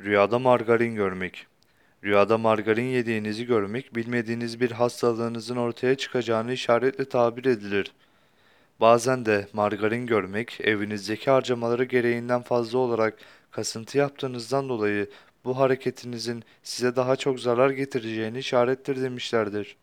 Rüyada margarin görmek. Rüyada margarin yediğinizi görmek, bilmediğiniz bir hastalığınızın ortaya çıkacağını işaretle tabir edilir. Bazen de margarin görmek, evinizdeki harcamaları gereğinden fazla olarak kasıntı yaptığınızdan dolayı bu hareketinizin size daha çok zarar getireceğini işarettir demişlerdir.